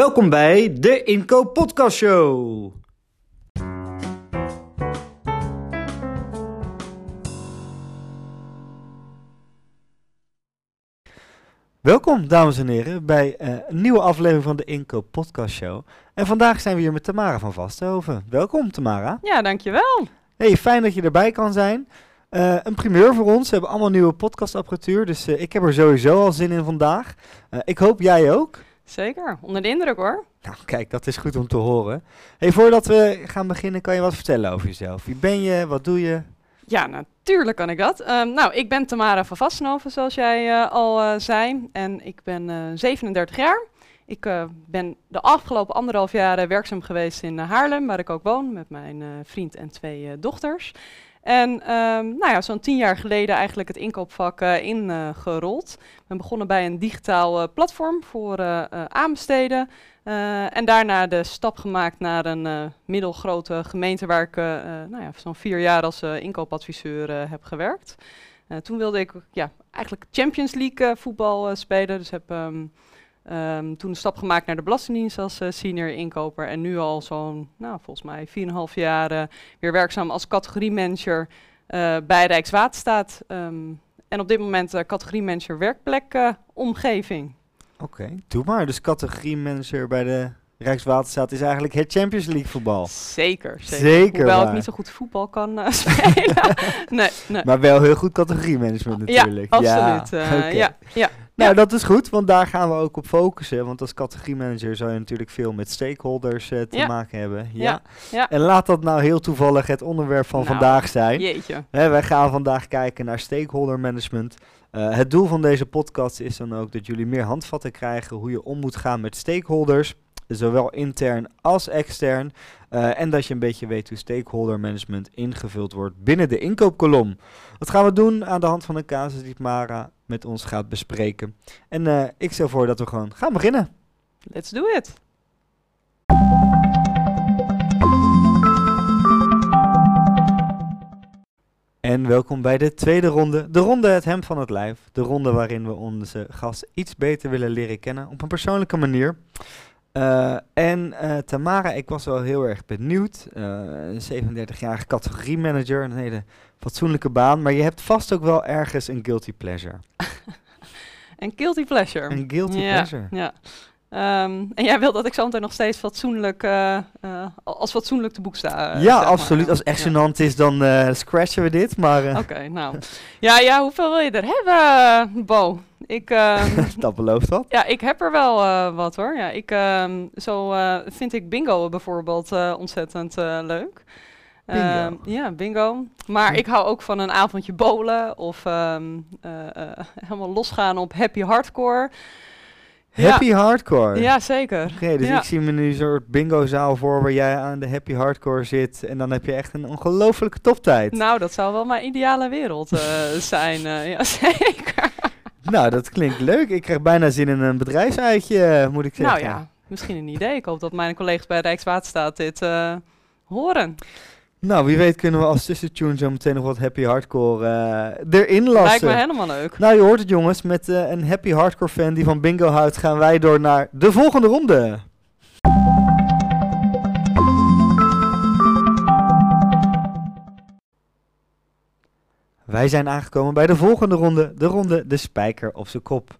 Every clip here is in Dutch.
Welkom bij de Inkoop Podcast Show. Welkom, dames en heren, bij eh, een nieuwe aflevering van de Inkoop Podcast Show. En vandaag zijn we hier met Tamara van Vasthoven. Welkom, Tamara. Ja, dankjewel. Hey, fijn dat je erbij kan zijn. Eh, een primeur voor ons. We hebben allemaal nieuwe podcastapparatuur, dus eh, ik heb er sowieso al zin in vandaag. Ik hoop jij ook. Zeker, onder de indruk hoor. Nou, kijk, dat is goed om te horen. Hey, voordat we gaan beginnen, kan je wat vertellen over jezelf? Wie ben je? Wat doe je? Ja, natuurlijk kan ik dat. Ehm, nou, ik ben Tamara van Vastenoven, zoals jij eh, al eh, zei. En ik ben eh, 37 jaar. Ik eh, ben de afgelopen anderhalf jaar eh, werkzaam geweest in eh, Haarlem, waar ik ook woon, met mijn eh, vriend en twee eh, dochters. En ehm, nou ja, zo'n tien jaar geleden eigenlijk het inkoopvak eh, ingerold. Ik ben begonnen bij een digitaal eh, platform voor eh, eh, aanbesteden. Eh, en daarna de stap gemaakt naar een eh, middelgrote gemeente waar ik eh, eh, nou ja, zo'n vier jaar als eh, inkoopadviseur eh, heb gewerkt. Eh, toen wilde ik ja, eigenlijk Champions League eh, voetbal eh, spelen. Dus heb ehm, ehm, toen een stap gemaakt naar de Belastingdienst als eh, senior inkoper. En nu al zo'n, nou volgens mij 4,5 jaar eh, weer werkzaam als categoriemanager eh bij Rijkswaterstaat. Ehm, en op dit moment uh, categoriemanager werkplek omgeving. Oké, doe maar. Dus categoriemanager bij de Rijkswaterstaat is eigenlijk het Champions League voetbal. Zeker, zeker. Zeker Hoewel waar. ik niet zo goed voetbal kan spelen. nee, nee. Maar wel heel goed categoriemanagement natuurlijk. Ja, absoluut. ja, ja. Nou, dat is goed, want daar gaan we ook op focussen. Want als categoriemanager zou je natuurlijk veel met stakeholders eh, te Ja. maken hebben. Ja. Ja, ja. En laat dat nou heel toevallig het onderwerp van Nou, vandaag zijn. Jeetje. Hè, wij gaan vandaag kijken naar stakeholder management. Eh, het doel van deze podcast is dan ook dat jullie meer handvatten krijgen hoe je om moet gaan met stakeholders. Zowel intern als extern. Eh, en dat je een beetje weet hoe stakeholder management ingevuld wordt binnen de inkoopkolom. Wat gaan we doen aan de hand van een casus die Mara met ons gaat bespreken. En eh, ik stel voor dat we gewoon gaan beginnen. Let's do it. En welkom bij de tweede ronde. De ronde het hem van het lijf. De ronde waarin we onze gast iets beter willen leren kennen op een persoonlijke manier. Eh, en eh, Tamara, ik was wel heel erg benieuwd. Eh, een 37-jarige categoriemanager, een hele fatsoenlijke baan. Maar je hebt vast ook wel ergens een guilty pleasure. En guilty pleasure. Een guilty ja, pleasure. Ja. Ehm, en jij wil dat ik nog steeds fatsoenlijk, eh, eh, als fatsoenlijk te boek sta? eh, ja, maar. absoluut. Als echt Ja. gênant is, dan scratchen we dit. Maar Oké, nou. Ja, ja, hoeveel wil je er hebben, Bo? Ik, ehm, dat belooft wat. ja, ik heb er wel wat hoor. Ja, ik, ehm, zo vind ik bingo bijvoorbeeld ontzettend leuk. Bingo. Ja, bingo. Maar ik hou ook van een avondje bowlen of helemaal losgaan op happy hardcore. Ja. Happy hardcore. Ja, zeker. Oké, dus Ja. ik zie me nu een soort bingo-zaal voor waar jij aan de happy hardcore zit. En dan heb je echt een ongelofelijke toptijd. Nou, dat zou wel mijn ideale wereld eh, zijn. eh, ja, zeker. Nou, dat klinkt leuk. Ik krijg bijna zin in een bedrijfsuitje, eh, moet ik zeggen. Nou ja, misschien een idee. Ik hoop dat mijn collega's bij Rijkswaterstaat dit horen. Nou, wie weet kunnen we als tussentune zo meteen nog wat happy hardcore eh, erin lassen. Lijkt me helemaal leuk. Nou, je hoort het jongens. Met eh, een happy hardcore fan die van bingo houdt, gaan wij door naar de volgende ronde. Wij zijn aangekomen bij de volgende ronde, de ronde de spijker op zijn kop.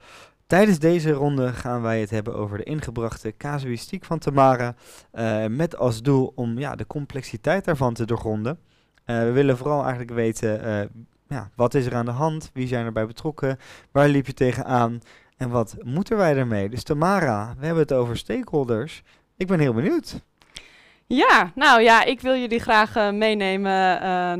Tijdens deze ronde gaan wij het hebben over de ingebrachte casuïstiek van Tamara, eh, met als doel om ja, de complexiteit daarvan te doorgronden. Eh, we willen vooral eigenlijk weten, eh, ja, wat is er aan de hand, wie zijn erbij betrokken, waar liep je tegenaan en wat moeten wij ermee? Dus Tamara, we hebben het over stakeholders. Ik ben heel benieuwd. Ja, nou ja, ik wil jullie graag meenemen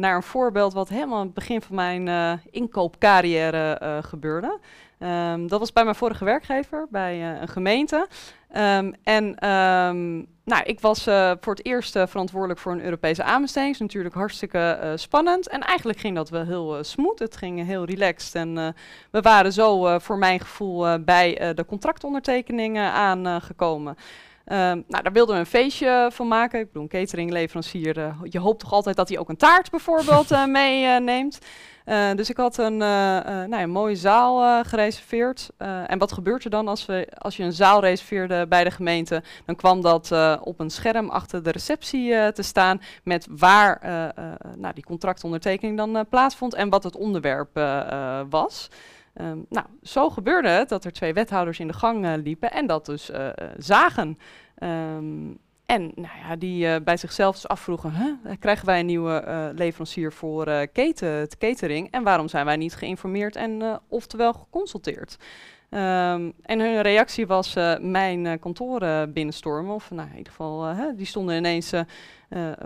naar een voorbeeld wat helemaal aan het begin van mijn inkoopcarrière gebeurde. Ehm, dat was bij mijn vorige werkgever, bij eh, een gemeente. Ehm, en ehm, nou, ik was eh, voor het eerst eh, verantwoordelijk voor een Europese aanbesteding. Is natuurlijk hartstikke spannend. En eigenlijk ging dat wel heel smooth. Het ging heel relaxed. En we waren zo voor mijn gevoel bij de contractondertekeningen aangekomen. Ehm, nou, daar wilden we een feestje van maken. Ik bedoel, een cateringleverancier, uh, je hoopt toch altijd dat hij ook een taart bijvoorbeeld uh, meeneemt. Uh, dus ik had een, nou, een mooie zaal gereserveerd. en wat gebeurt er dan als, we, als je een zaal reserveerde bij de gemeente? Dan kwam dat op een scherm achter de receptie te staan met waar nou, die contractondertekening dan plaatsvond en wat het onderwerp was. Um, nou, zo gebeurde het dat er twee wethouders in de gang uh, liepen en dat dus uh, zagen. Um, en nou ja, die bij zichzelf dus afvroegen, krijgen wij een nieuwe leverancier voor keten, catering en waarom zijn wij niet geïnformeerd en oftewel geconsulteerd? Um, en hun reactie was mijn kantoor binnenstormen, of nou, in ieder geval, die stonden ineens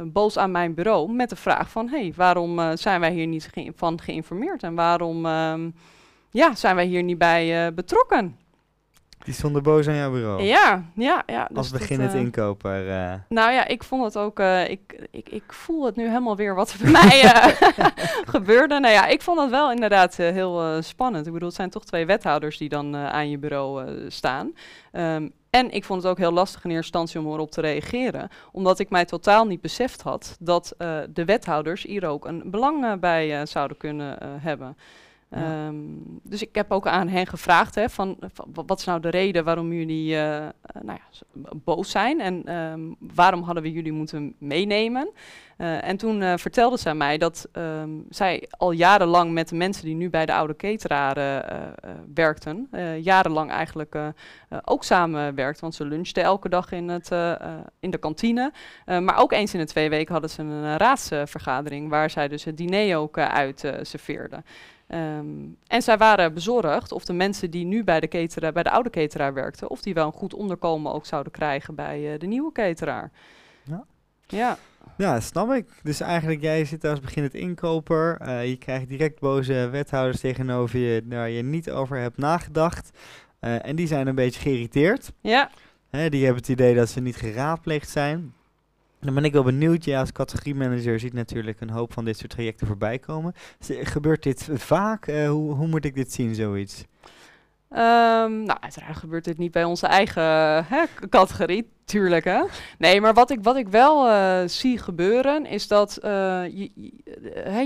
boos aan mijn bureau met de vraag van, hey, waarom zijn wij hier niet van geïnformeerd en waarom ja, zijn wij hier niet bij uh, betrokken. Die stonden boos aan jouw bureau? Ja, ja. ja dus Als beginnend uh, inkoper. Uh. Nou ja, ik vond het ook, ik, ik, ik voel het nu helemaal weer wat er bij mij gebeurde. Nou ja, ik vond het wel inderdaad heel spannend. Ik bedoel, het zijn toch twee wethouders die dan aan je bureau staan. Um, en ik vond het ook heel lastig in eerste instantie om erop te reageren, omdat ik mij totaal niet beseft had dat de wethouders hier ook een belang bij zouden kunnen hebben. Um, dus ik heb ook aan hen gevraagd hè, van, wat is nou de reden waarom jullie uh, nou ja, boos zijn en um, waarom hadden we jullie moeten meenemen. Uh, en toen vertelde zij mij dat um, zij al jarenlang met de mensen die nu bij de oude cateraar werkten, jarenlang eigenlijk ook samenwerkt, want ze lunchten elke dag in, het, in de kantine. maar ook eens in de twee weken hadden ze een raadsvergadering waar zij dus het diner ook uit serveerden. Um, en zij waren bezorgd of de mensen die nu bij de, cateraar, bij de oude cateraar werkten, of die wel een goed onderkomen ook zouden krijgen bij uh, de nieuwe cateraar. Ja. ja. Ja, snap ik. Dus eigenlijk, jij zit als beginnend inkoper. Uh, je krijgt direct boze wethouders tegenover je waar je niet over hebt nagedacht. Uh, en die zijn een beetje geïrriteerd. Ja. Hè, die hebben het idee dat ze niet geraadpleegd zijn. Dan ben ik wel benieuwd. Ja, als categoriemanager ziet natuurlijk een hoop van dit soort trajecten voorbij komen. Gebeurt dit vaak? Uh, hoe, hoe moet ik dit zien, zoiets? Um, nou, uiteraard gebeurt dit niet bij onze eigen hè, categorie, tuurlijk. Hè? Nee, maar wat ik, wat ik wel uh, zie gebeuren, is dat uh, je,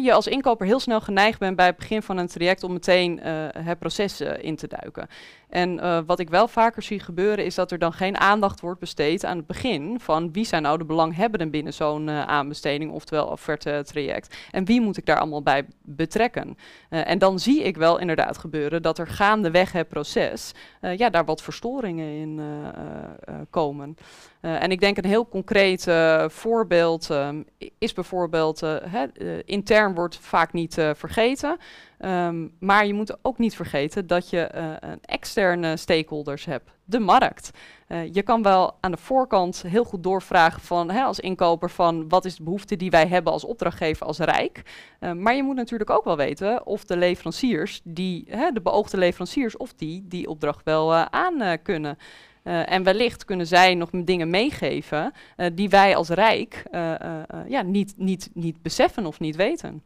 je, als inkoper heel snel geneigd bent bij het begin van een traject om meteen het proces in te duiken. En wat ik wel vaker zie gebeuren is dat er dan geen aandacht wordt besteed aan het begin van wie zijn nou de belanghebbenden binnen zo'n aanbesteding, oftewel offerte traject. En wie moet ik daar allemaal bij betrekken. En dan zie ik wel inderdaad gebeuren dat er gaandeweg het proces, ja, daar wat verstoringen in komen. En ik denk een heel concreet voorbeeld um, is bijvoorbeeld, hè, intern wordt vaak niet vergeten. Um, maar je moet ook niet vergeten dat je een externe stakeholders hebt, de markt. Je kan wel aan de voorkant heel goed doorvragen van, als inkoper van wat is de behoefte die wij hebben als opdrachtgever als Rijk. Maar je moet natuurlijk ook wel weten of de leveranciers, die, de beoogde leveranciers, of die die opdracht wel aan kunnen. Uh, en wellicht kunnen zij nog dingen meegeven uh, die wij als Rijk uh, ja, niet, niet, niet beseffen of niet weten.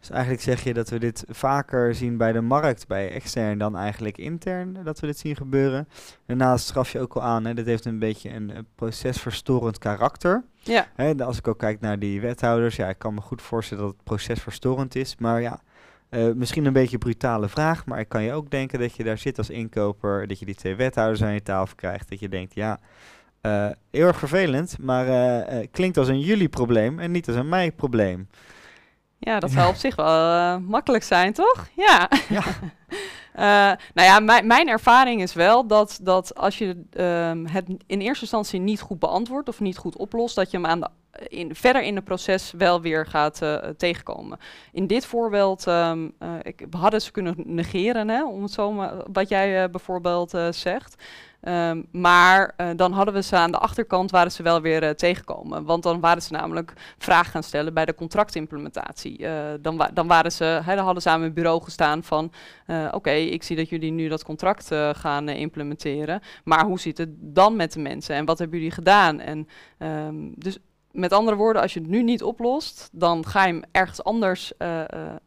Dus eigenlijk zeg je dat we dit vaker zien bij de markt, bij extern dan eigenlijk intern, dat we dit zien gebeuren. Daarnaast straf je ook al aan, hè, dit heeft een beetje een, een procesverstorend karakter. Ja. Hè, als ik ook kijk naar die wethouders, ja, ik kan me goed voorstellen dat het procesverstorend is, maar ja, uh, misschien een beetje een brutale vraag, maar ik kan je ook denken dat je daar zit als inkoper, dat je die twee wethouders aan je tafel krijgt, dat je denkt, ja, uh, heel erg vervelend, maar uh, klinkt als een jullie probleem en niet als een mij probleem. Ja, dat zou op zich wel makkelijk zijn, toch? Ja. ja. nou ja, mijn ervaring is wel dat, dat als je um, het in eerste instantie niet goed beantwoordt of niet goed oplost, dat je hem aan de in, verder in het proces wel weer gaat uh, tegenkomen. In dit voorbeeld, um, uh, ik, we hadden ze kunnen negeren, hè, om het zo wat jij uh, bijvoorbeeld zegt. Um, maar dan hadden we ze aan de achterkant, waren ze wel weer tegenkomen. Want dan waren ze namelijk vragen gaan stellen bij de contractimplementatie. dan, dan, waren ze, hadden ze aan mijn bureau gestaan van, oké, ik zie dat jullie nu dat contract gaan implementeren. Maar hoe zit het dan met de mensen? En wat hebben jullie gedaan? En um, dus met andere woorden, als je het nu niet oplost, dan ga je hem ergens anders uh, uh,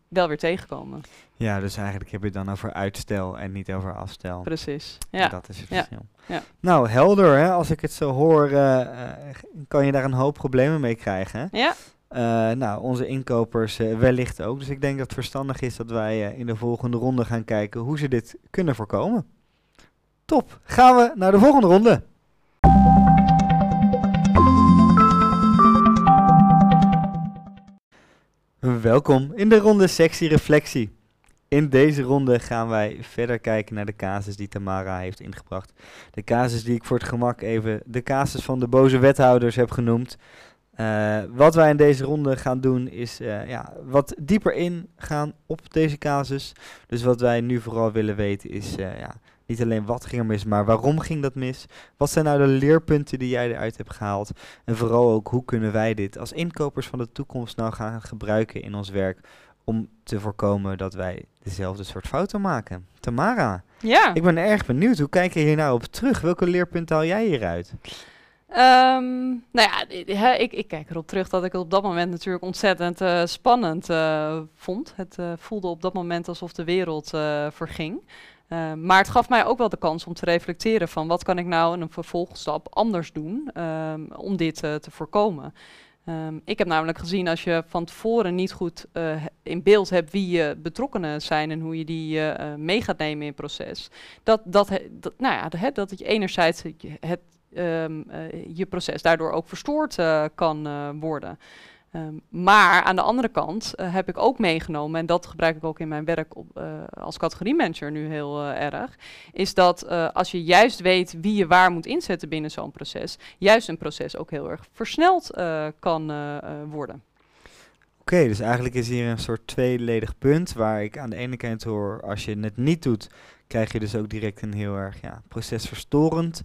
wel weer tegenkomen. Ja, dus eigenlijk heb je het dan over uitstel en niet over afstel. Precies. En Ja. Dat is het verschil. Ja. Nou, helder hè. Als ik het zo hoor, eh, eh, kan je daar een hoop problemen mee krijgen. hè? Ja. Eh, nou, onze inkopers eh, wellicht ook. Dus ik denk dat het verstandig is dat wij eh, in de volgende ronde gaan kijken hoe ze dit kunnen voorkomen. Top. Gaan we naar de volgende ronde. Welkom in de ronde sectie reflectie. In deze ronde gaan wij verder kijken naar de casus die Tamara heeft ingebracht. De casus die ik voor het gemak even de casus van de boze wethouders heb genoemd. Eh, wat wij in deze ronde gaan doen is eh, ja, wat dieper ingaan op deze casus. Dus wat wij nu vooral willen weten is eh, ja, niet alleen wat ging er mis, maar waarom ging dat mis? Wat zijn nou de leerpunten die jij eruit hebt gehaald? En vooral ook hoe kunnen wij dit als inkopers van de toekomst nou gaan gebruiken in ons werk om te voorkomen dat wij dezelfde soort fouten maken? Tamara, Ja. ik ben erg benieuwd. Hoe kijk je hier nou op terug? Welke leerpunten haal jij hieruit? Ehm, nou ja, ik, ik kijk erop terug dat ik het op dat moment natuurlijk ontzettend eh, spannend eh, vond. Het eh, voelde op dat moment alsof de wereld verging. Eh, maar het gaf mij ook wel de kans om te reflecteren van wat kan ik nou in een vervolgstap anders doen ehm, om dit eh, te voorkomen. Ehm, ik heb namelijk gezien als je van tevoren niet goed eh, in beeld hebt wie je betrokkenen zijn en hoe je die eh, mee gaat nemen in het proces, dat, dat, dat, nou ja, hè, dat je enerzijds het, ehm, je proces daardoor ook verstoord kan worden. Ehm, maar aan de andere kant eh, heb ik ook meegenomen, en dat gebruik ik ook in mijn werk op, eh, als categoriemanager nu heel eh, erg, is dat als je juist weet wie je waar moet inzetten binnen zo'n proces, juist een proces ook heel erg versneld kan worden. Oké, dus eigenlijk is hier een soort tweeledig punt waar ik aan de ene kant hoor, als je het niet doet, krijg je dus ook direct een heel erg ja, procesverstorend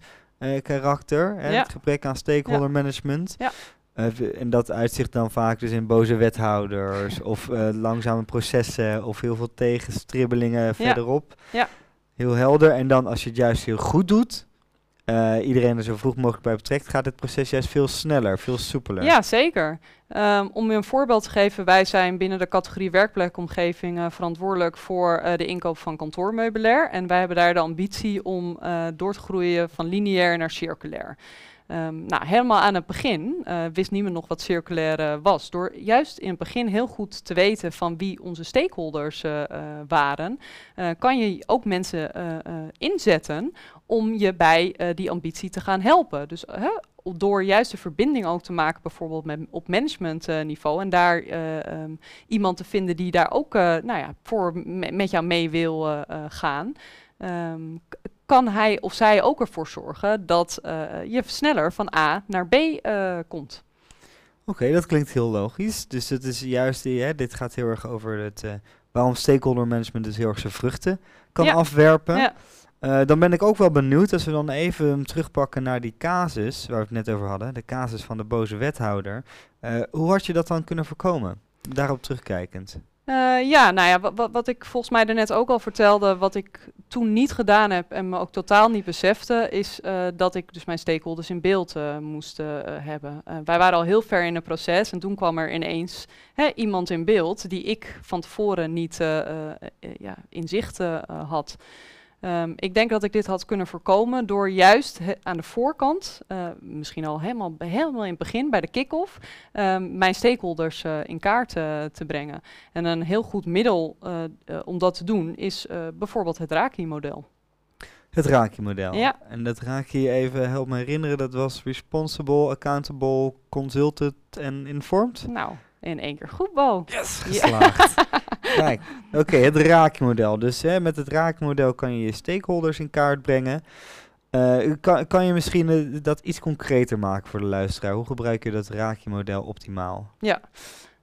karakter. Hè? Ja. Het gebrek aan stakeholder management. Ja. Eh, en dat uitzicht dan vaak dus in boze wethouders of eh, langzame processen of heel veel tegenstribbelingen verderop. Ja. Heel helder. En dan als je het juist heel goed doet, eh, iedereen er zo vroeg mogelijk bij betrekt, gaat het proces juist veel sneller, veel soepeler. Ja, zeker. Ehm, om je een voorbeeld te geven, wij zijn binnen de categorie werkplekomgeving verantwoordelijk voor de inkoop van kantoormeubilair. En wij hebben daar de ambitie om door te groeien van lineair naar circulair. Ehm, nou, helemaal aan het begin eh, wist niemand nog wat circulair eh, was. Door juist in het begin heel goed te weten van wie onze stakeholders eh, waren, kan je ook mensen inzetten om je bij die ambitie te gaan helpen. Dus door juist de verbinding ook te maken, bijvoorbeeld met, op managementniveau, en daar eh, ehm, iemand te vinden die daar ook nou ja, voor me- met jou mee wil gaan, ehm, kan hij of zij ook ervoor zorgen dat eh, je sneller van A naar B eh, komt. Oké, dat klinkt heel logisch. Dus het is juist, die, hè, dit gaat heel erg over het, eh, waarom stakeholder management dus heel erg zijn vruchten kan Ja. afwerpen. Ja. Eh, dan ben ik ook wel benieuwd, als we dan even hem terugpakken naar die casus, waar we het net over hadden, de casus van de boze wethouder. Eh, hoe had je dat dan kunnen voorkomen? Daarop terugkijkend. Eh, ja, nou ja, wa- wa- wat ik volgens mij daarnet ook al vertelde, wat ik toen niet gedaan heb en me ook totaal niet besefte, is eh, dat ik dus mijn stakeholders in beeld eh, moest hebben. Wij waren al heel ver in het proces en toen kwam er ineens hè, iemand in beeld die ik van tevoren niet ja, in zicht had. Ehm, ik denk dat ik dit had kunnen voorkomen door juist he- aan de voorkant, eh, misschien al helemaal, helemaal in het begin bij de kick-off, ehm, mijn stakeholders eh, in kaart te brengen. En een heel goed middel eh, om dat te doen is bijvoorbeeld het Raki-model. Het Raki-model. Ja. En dat Raki, even help me herinneren, dat was responsible, accountable, consulted en informed? Nou, in één keer goed, Bo. Yes, Ja. Kijk, oké, het raakmodel. Dus hè, met het raakmodel kan je je stakeholders in kaart brengen. Eh, kan, kan je misschien eh, dat iets concreter maken voor de luisteraar? Hoe gebruik je dat raakmodel optimaal? Ja.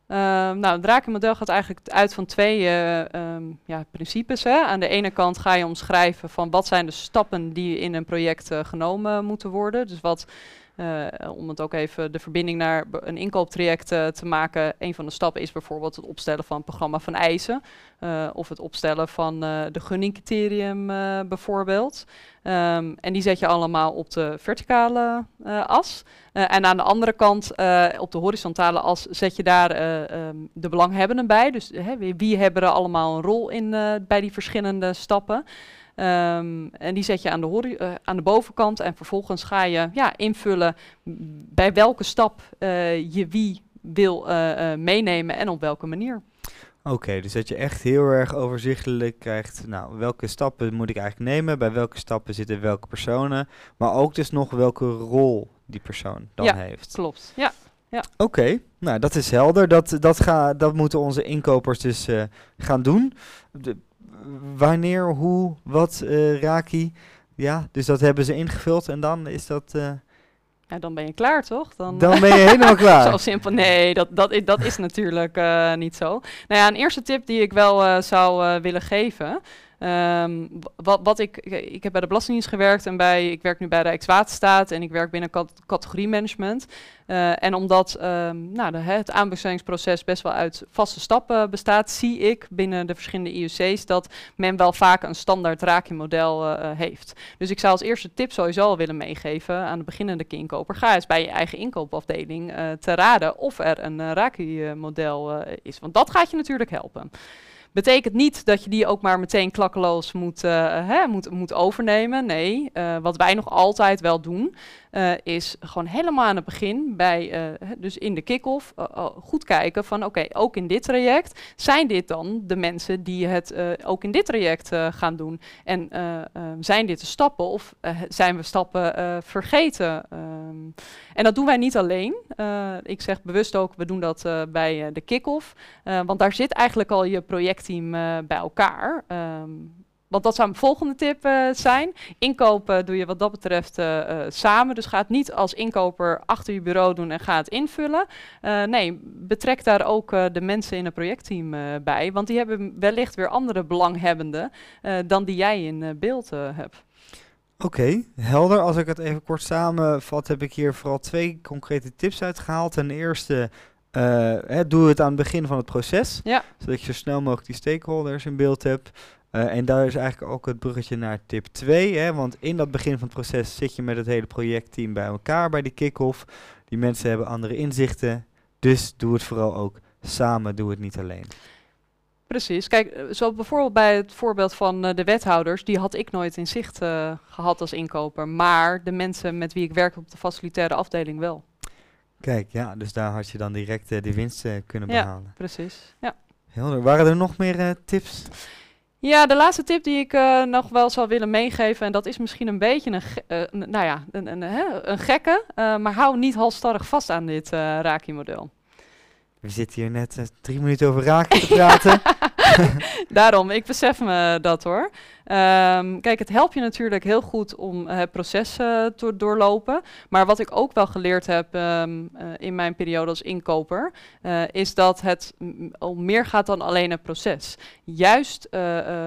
Ehm, nou, het Drakenmodel gaat eigenlijk uit van twee eh, ehm, ja, principes. Hè. Aan de ene kant ga je omschrijven van wat zijn de stappen die in een project genomen moeten worden. Dus wat om het ook even de verbinding naar een inkooptraject eh, te maken. Een van de stappen is bijvoorbeeld het opstellen van een programma van eisen. eh, of het opstellen van eh, de gunningcriterium eh, bijvoorbeeld. Ehm, en die zet je allemaal op de verticale eh, as. Eh, en aan de andere kant, eh, op de horizontale as, zet je daar eh, ehm, de belanghebbenden bij. Dus wie, wie hebben er allemaal een rol in eh, bij die verschillende stappen. Ehm, en die zet je aan de, eh, aan de bovenkant en vervolgens ga je ja, invullen bij welke stap eh, je wie wil eh, meenemen en op welke manier. Oké, dus dat je echt heel erg overzichtelijk krijgt. Nou, welke stappen moet ik eigenlijk nemen? Bij welke stappen zitten welke personen? Maar ook dus nog welke rol die persoon dan Ja, heeft. Klopt, ja. Oké, nou dat is helder. Dat, dat, ga, dat moeten onze inkopers dus gaan doen. De, wanneer, hoe, wat, eh Raki. Ja, dus dat hebben ze ingevuld en dan is dat. ja. Dan ben je klaar, toch? Dan, dan ben je helemaal klaar. Zo simpel. Nee, dat, dat, i- dat is natuurlijk eh, niet zo. Nou ja, een eerste tip die ik wel zou willen geven. Ehm, wat, wat ik, ik heb bij de Belastingdienst gewerkt en bij, ik werk nu bij de Rijkswaterstaat en ik werk binnen cat- categoriemanagement. Eh, en omdat ehm, nou, het aanbestedingsproces best wel uit vaste stappen bestaat, zie ik binnen de verschillende IUC's dat men wel vaak een standaard raakje-model eh, eh, heeft. Dus ik zou als eerste tip sowieso al willen meegeven aan de beginnende inkoper. Ga eens bij je eigen inkoopafdeling te raden of er een uh, eh, is. Want dat gaat je natuurlijk helpen. Betekent niet dat je die ook maar meteen klakkeloos moet, eh, hè, moet, moet overnemen. Nee, eh, wat wij nog altijd wel doen, eh, is gewoon helemaal aan het begin, bij, eh, dus in de kick-off, eh, goed kijken van oké, ook in dit traject, zijn dit dan de mensen die het ook in dit traject gaan doen? En zijn dit de stappen of zijn we stappen vergeten? Ehm, en dat doen wij niet alleen. Ik zeg bewust ook, we doen dat bij de kick-off. Want daar zit eigenlijk al je projectteam bij elkaar. Ehm, want dat zou mijn volgende tip eh, zijn. Inkopen doe je wat dat betreft eh, eh, samen. Dus ga het niet als inkoper achter je bureau doen en ga het invullen. Nee, betrek daar ook de mensen in het projectteam bij. Want die hebben wellicht weer andere belanghebbenden dan die jij in beeld hebt. Oké, helder. Als ik het even kort samenvat, heb ik hier vooral twee concrete tips uitgehaald. Ten eerste, hè, doe het aan het begin van het proces, Ja. zodat je zo snel mogelijk die stakeholders in beeld hebt. Eh, en daar is eigenlijk ook het bruggetje naar tip 2, hè, want in dat begin van het proces zit je met het hele projectteam bij elkaar bij die kick-off. Die mensen hebben andere inzichten, dus doe het vooral ook samen, doe het niet alleen. Precies. Kijk, eh, zo bijvoorbeeld bij het voorbeeld van eh, de wethouders, die had ik nooit in zicht eh, gehad als inkoper, maar de mensen met wie ik werk op de facilitaire afdeling wel. Kijk, ja, dus daar had je dan direct eh, die winst kunnen Ja. behalen. Precies. Ja. Helder. Waren er nog meer tips? Ja, de laatste tip die ik eh, nog wel zou willen meegeven, en dat is misschien een beetje een, eh, nou ja, een, een, hè, een gekke, eh, maar hou niet halstarrig vast aan dit Raki-model. We zitten hier net drie minuten over raken te praten. Daarom, ik besef me dat hoor. Ehm, kijk, het helpt je natuurlijk heel goed om eh, het proces eh, te doorlopen. Maar wat ik ook wel geleerd heb ehm, eh, in mijn periode als inkoper, is dat het om meer gaat dan alleen het proces. Juist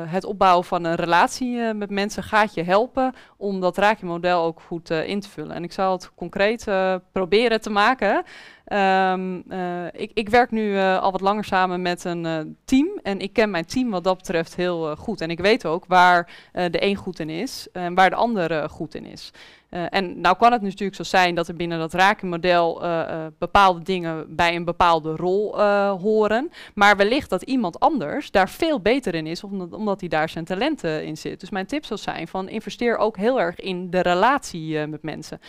het opbouwen van een relatie met mensen gaat je helpen om dat raakje-model ook goed in te vullen. En ik zal het concreet proberen te maken. Ehm, eh, ik, ik werk nu eh, al wat langer samen met een eh, team. En ik ken mijn team wat dat betreft heel goed. En ik weet ook waar de een goed in is en waar de ander goed in is. Eh, en nou kan het natuurlijk zo zijn dat er binnen dat rakenmodel eh, eh, bepaalde dingen bij een bepaalde rol horen. Maar wellicht dat iemand anders daar veel beter in is, omdat, omdat hij daar zijn talenten in zit. Dus mijn tip zou zijn van investeer ook heel erg in de relatie met mensen.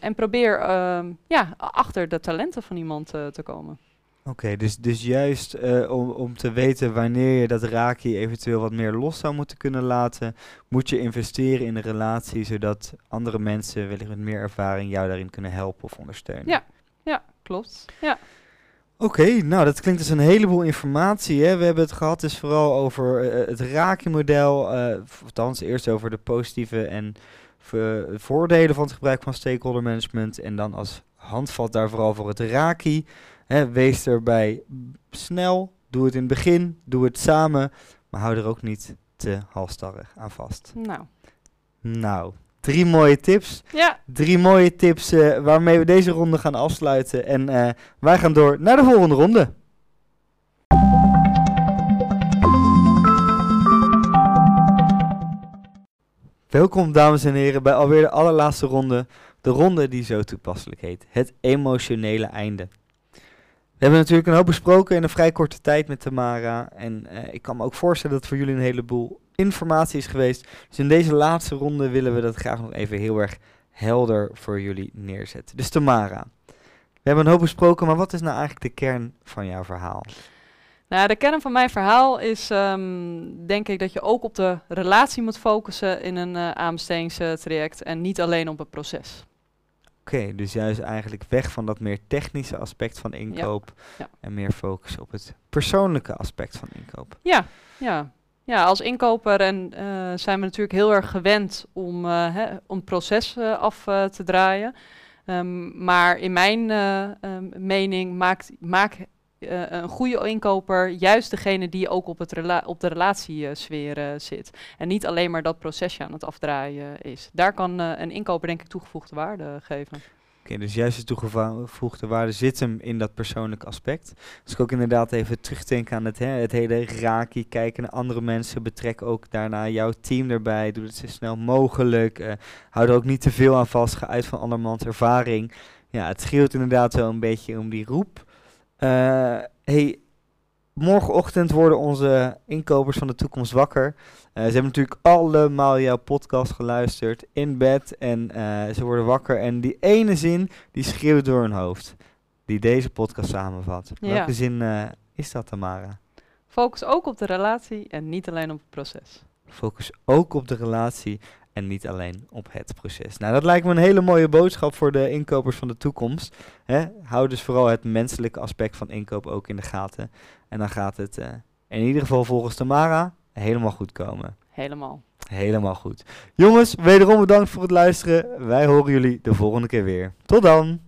En probeer ehm, ja, achter de talenten van iemand te komen. Oké, dus, dus juist eh, om, om te weten wanneer je dat raakje eventueel wat meer los zou moeten kunnen laten, moet je investeren in een relatie, zodat andere mensen wellicht met meer ervaring jou daarin kunnen helpen of ondersteunen. Ja. Ja, klopt. Ja. Oké, nou dat klinkt dus een heleboel informatie. Hè? We hebben het gehad dus vooral over eh, het raakje-model, eh, of althans eerst over de positieve en vo- voordelen van het gebruik van stakeholder management en dan als handvat daar vooral voor het raki. Wees erbij snel, doe het in het begin, doe het samen, maar hou er ook niet te halstarrig aan vast. Nou, Nou, Drie mooie tips. Ja, Drie mooie tips eh, waarmee we deze ronde gaan afsluiten. En eh, wij gaan door naar de volgende ronde. Welkom dames en heren bij alweer de allerlaatste ronde. De ronde die zo toepasselijk heet. Het emotionele einde. We hebben natuurlijk een hoop besproken in een vrij korte tijd met Tamara. En eh, ik kan me ook voorstellen dat voor jullie een heleboel informatie is geweest. Dus in deze laatste ronde willen we dat graag nog even heel erg helder voor jullie neerzetten. Dus Tamara, we hebben een hoop besproken, maar wat is nou eigenlijk de kern van jouw verhaal? nou, de kern van mijn verhaal is ehm, denk ik dat je ook op de relatie moet focussen in een uh, aanbestedingstraject en niet alleen op het proces. Oké, dus juist eigenlijk weg van dat meer technische aspect van inkoop ja. en meer focus op het persoonlijke aspect van inkoop. Ja, ja. Ja, als inkoper en, eh, zijn we natuurlijk heel erg gewend om, hè, om proces eh, af te draaien. Ehm, maar in mijn mening maakt, maakt eh, een goede inkoper juist degene die ook op, het op de relatiesfeer eh, zit. En niet alleen maar dat procesje aan het afdraaien is. Daar kan eh, een inkoper denk ik toegevoegde waarde geven. Oké, dus juist de toegevoegde waarde zit hem in dat persoonlijke aspect. Als ik ook inderdaad even terugdenk aan het, hè, het hele raki, kijken naar andere mensen, betrek ook daarna jouw team erbij, doe het zo snel mogelijk, eh, hou er ook niet te veel aan vast, ga uit van andermans ervaring. Ja, het scheelt inderdaad wel een beetje om die roep. Eh, hey, morgenochtend worden onze inkopers van de toekomst wakker. Eh, ze hebben natuurlijk allemaal jouw podcast geluisterd in bed en eh, ze worden wakker en die ene zin die schreeuwt door hun hoofd, die deze podcast samenvat. Ja. Welke zin is dat, Tamara? Focus ook op de relatie en niet alleen op het proces. Focus ook op de relatie en niet alleen op het proces. Nou, dat lijkt me een hele mooie boodschap voor de inkopers van de toekomst. Hè? Hou dus vooral het menselijke aspect van inkoop ook in de gaten. En dan gaat het eh, in ieder geval volgens Tamara helemaal goed komen. Helemaal. Helemaal goed. Jongens, wederom bedankt voor het luisteren. Wij horen jullie de volgende keer weer. Tot dan!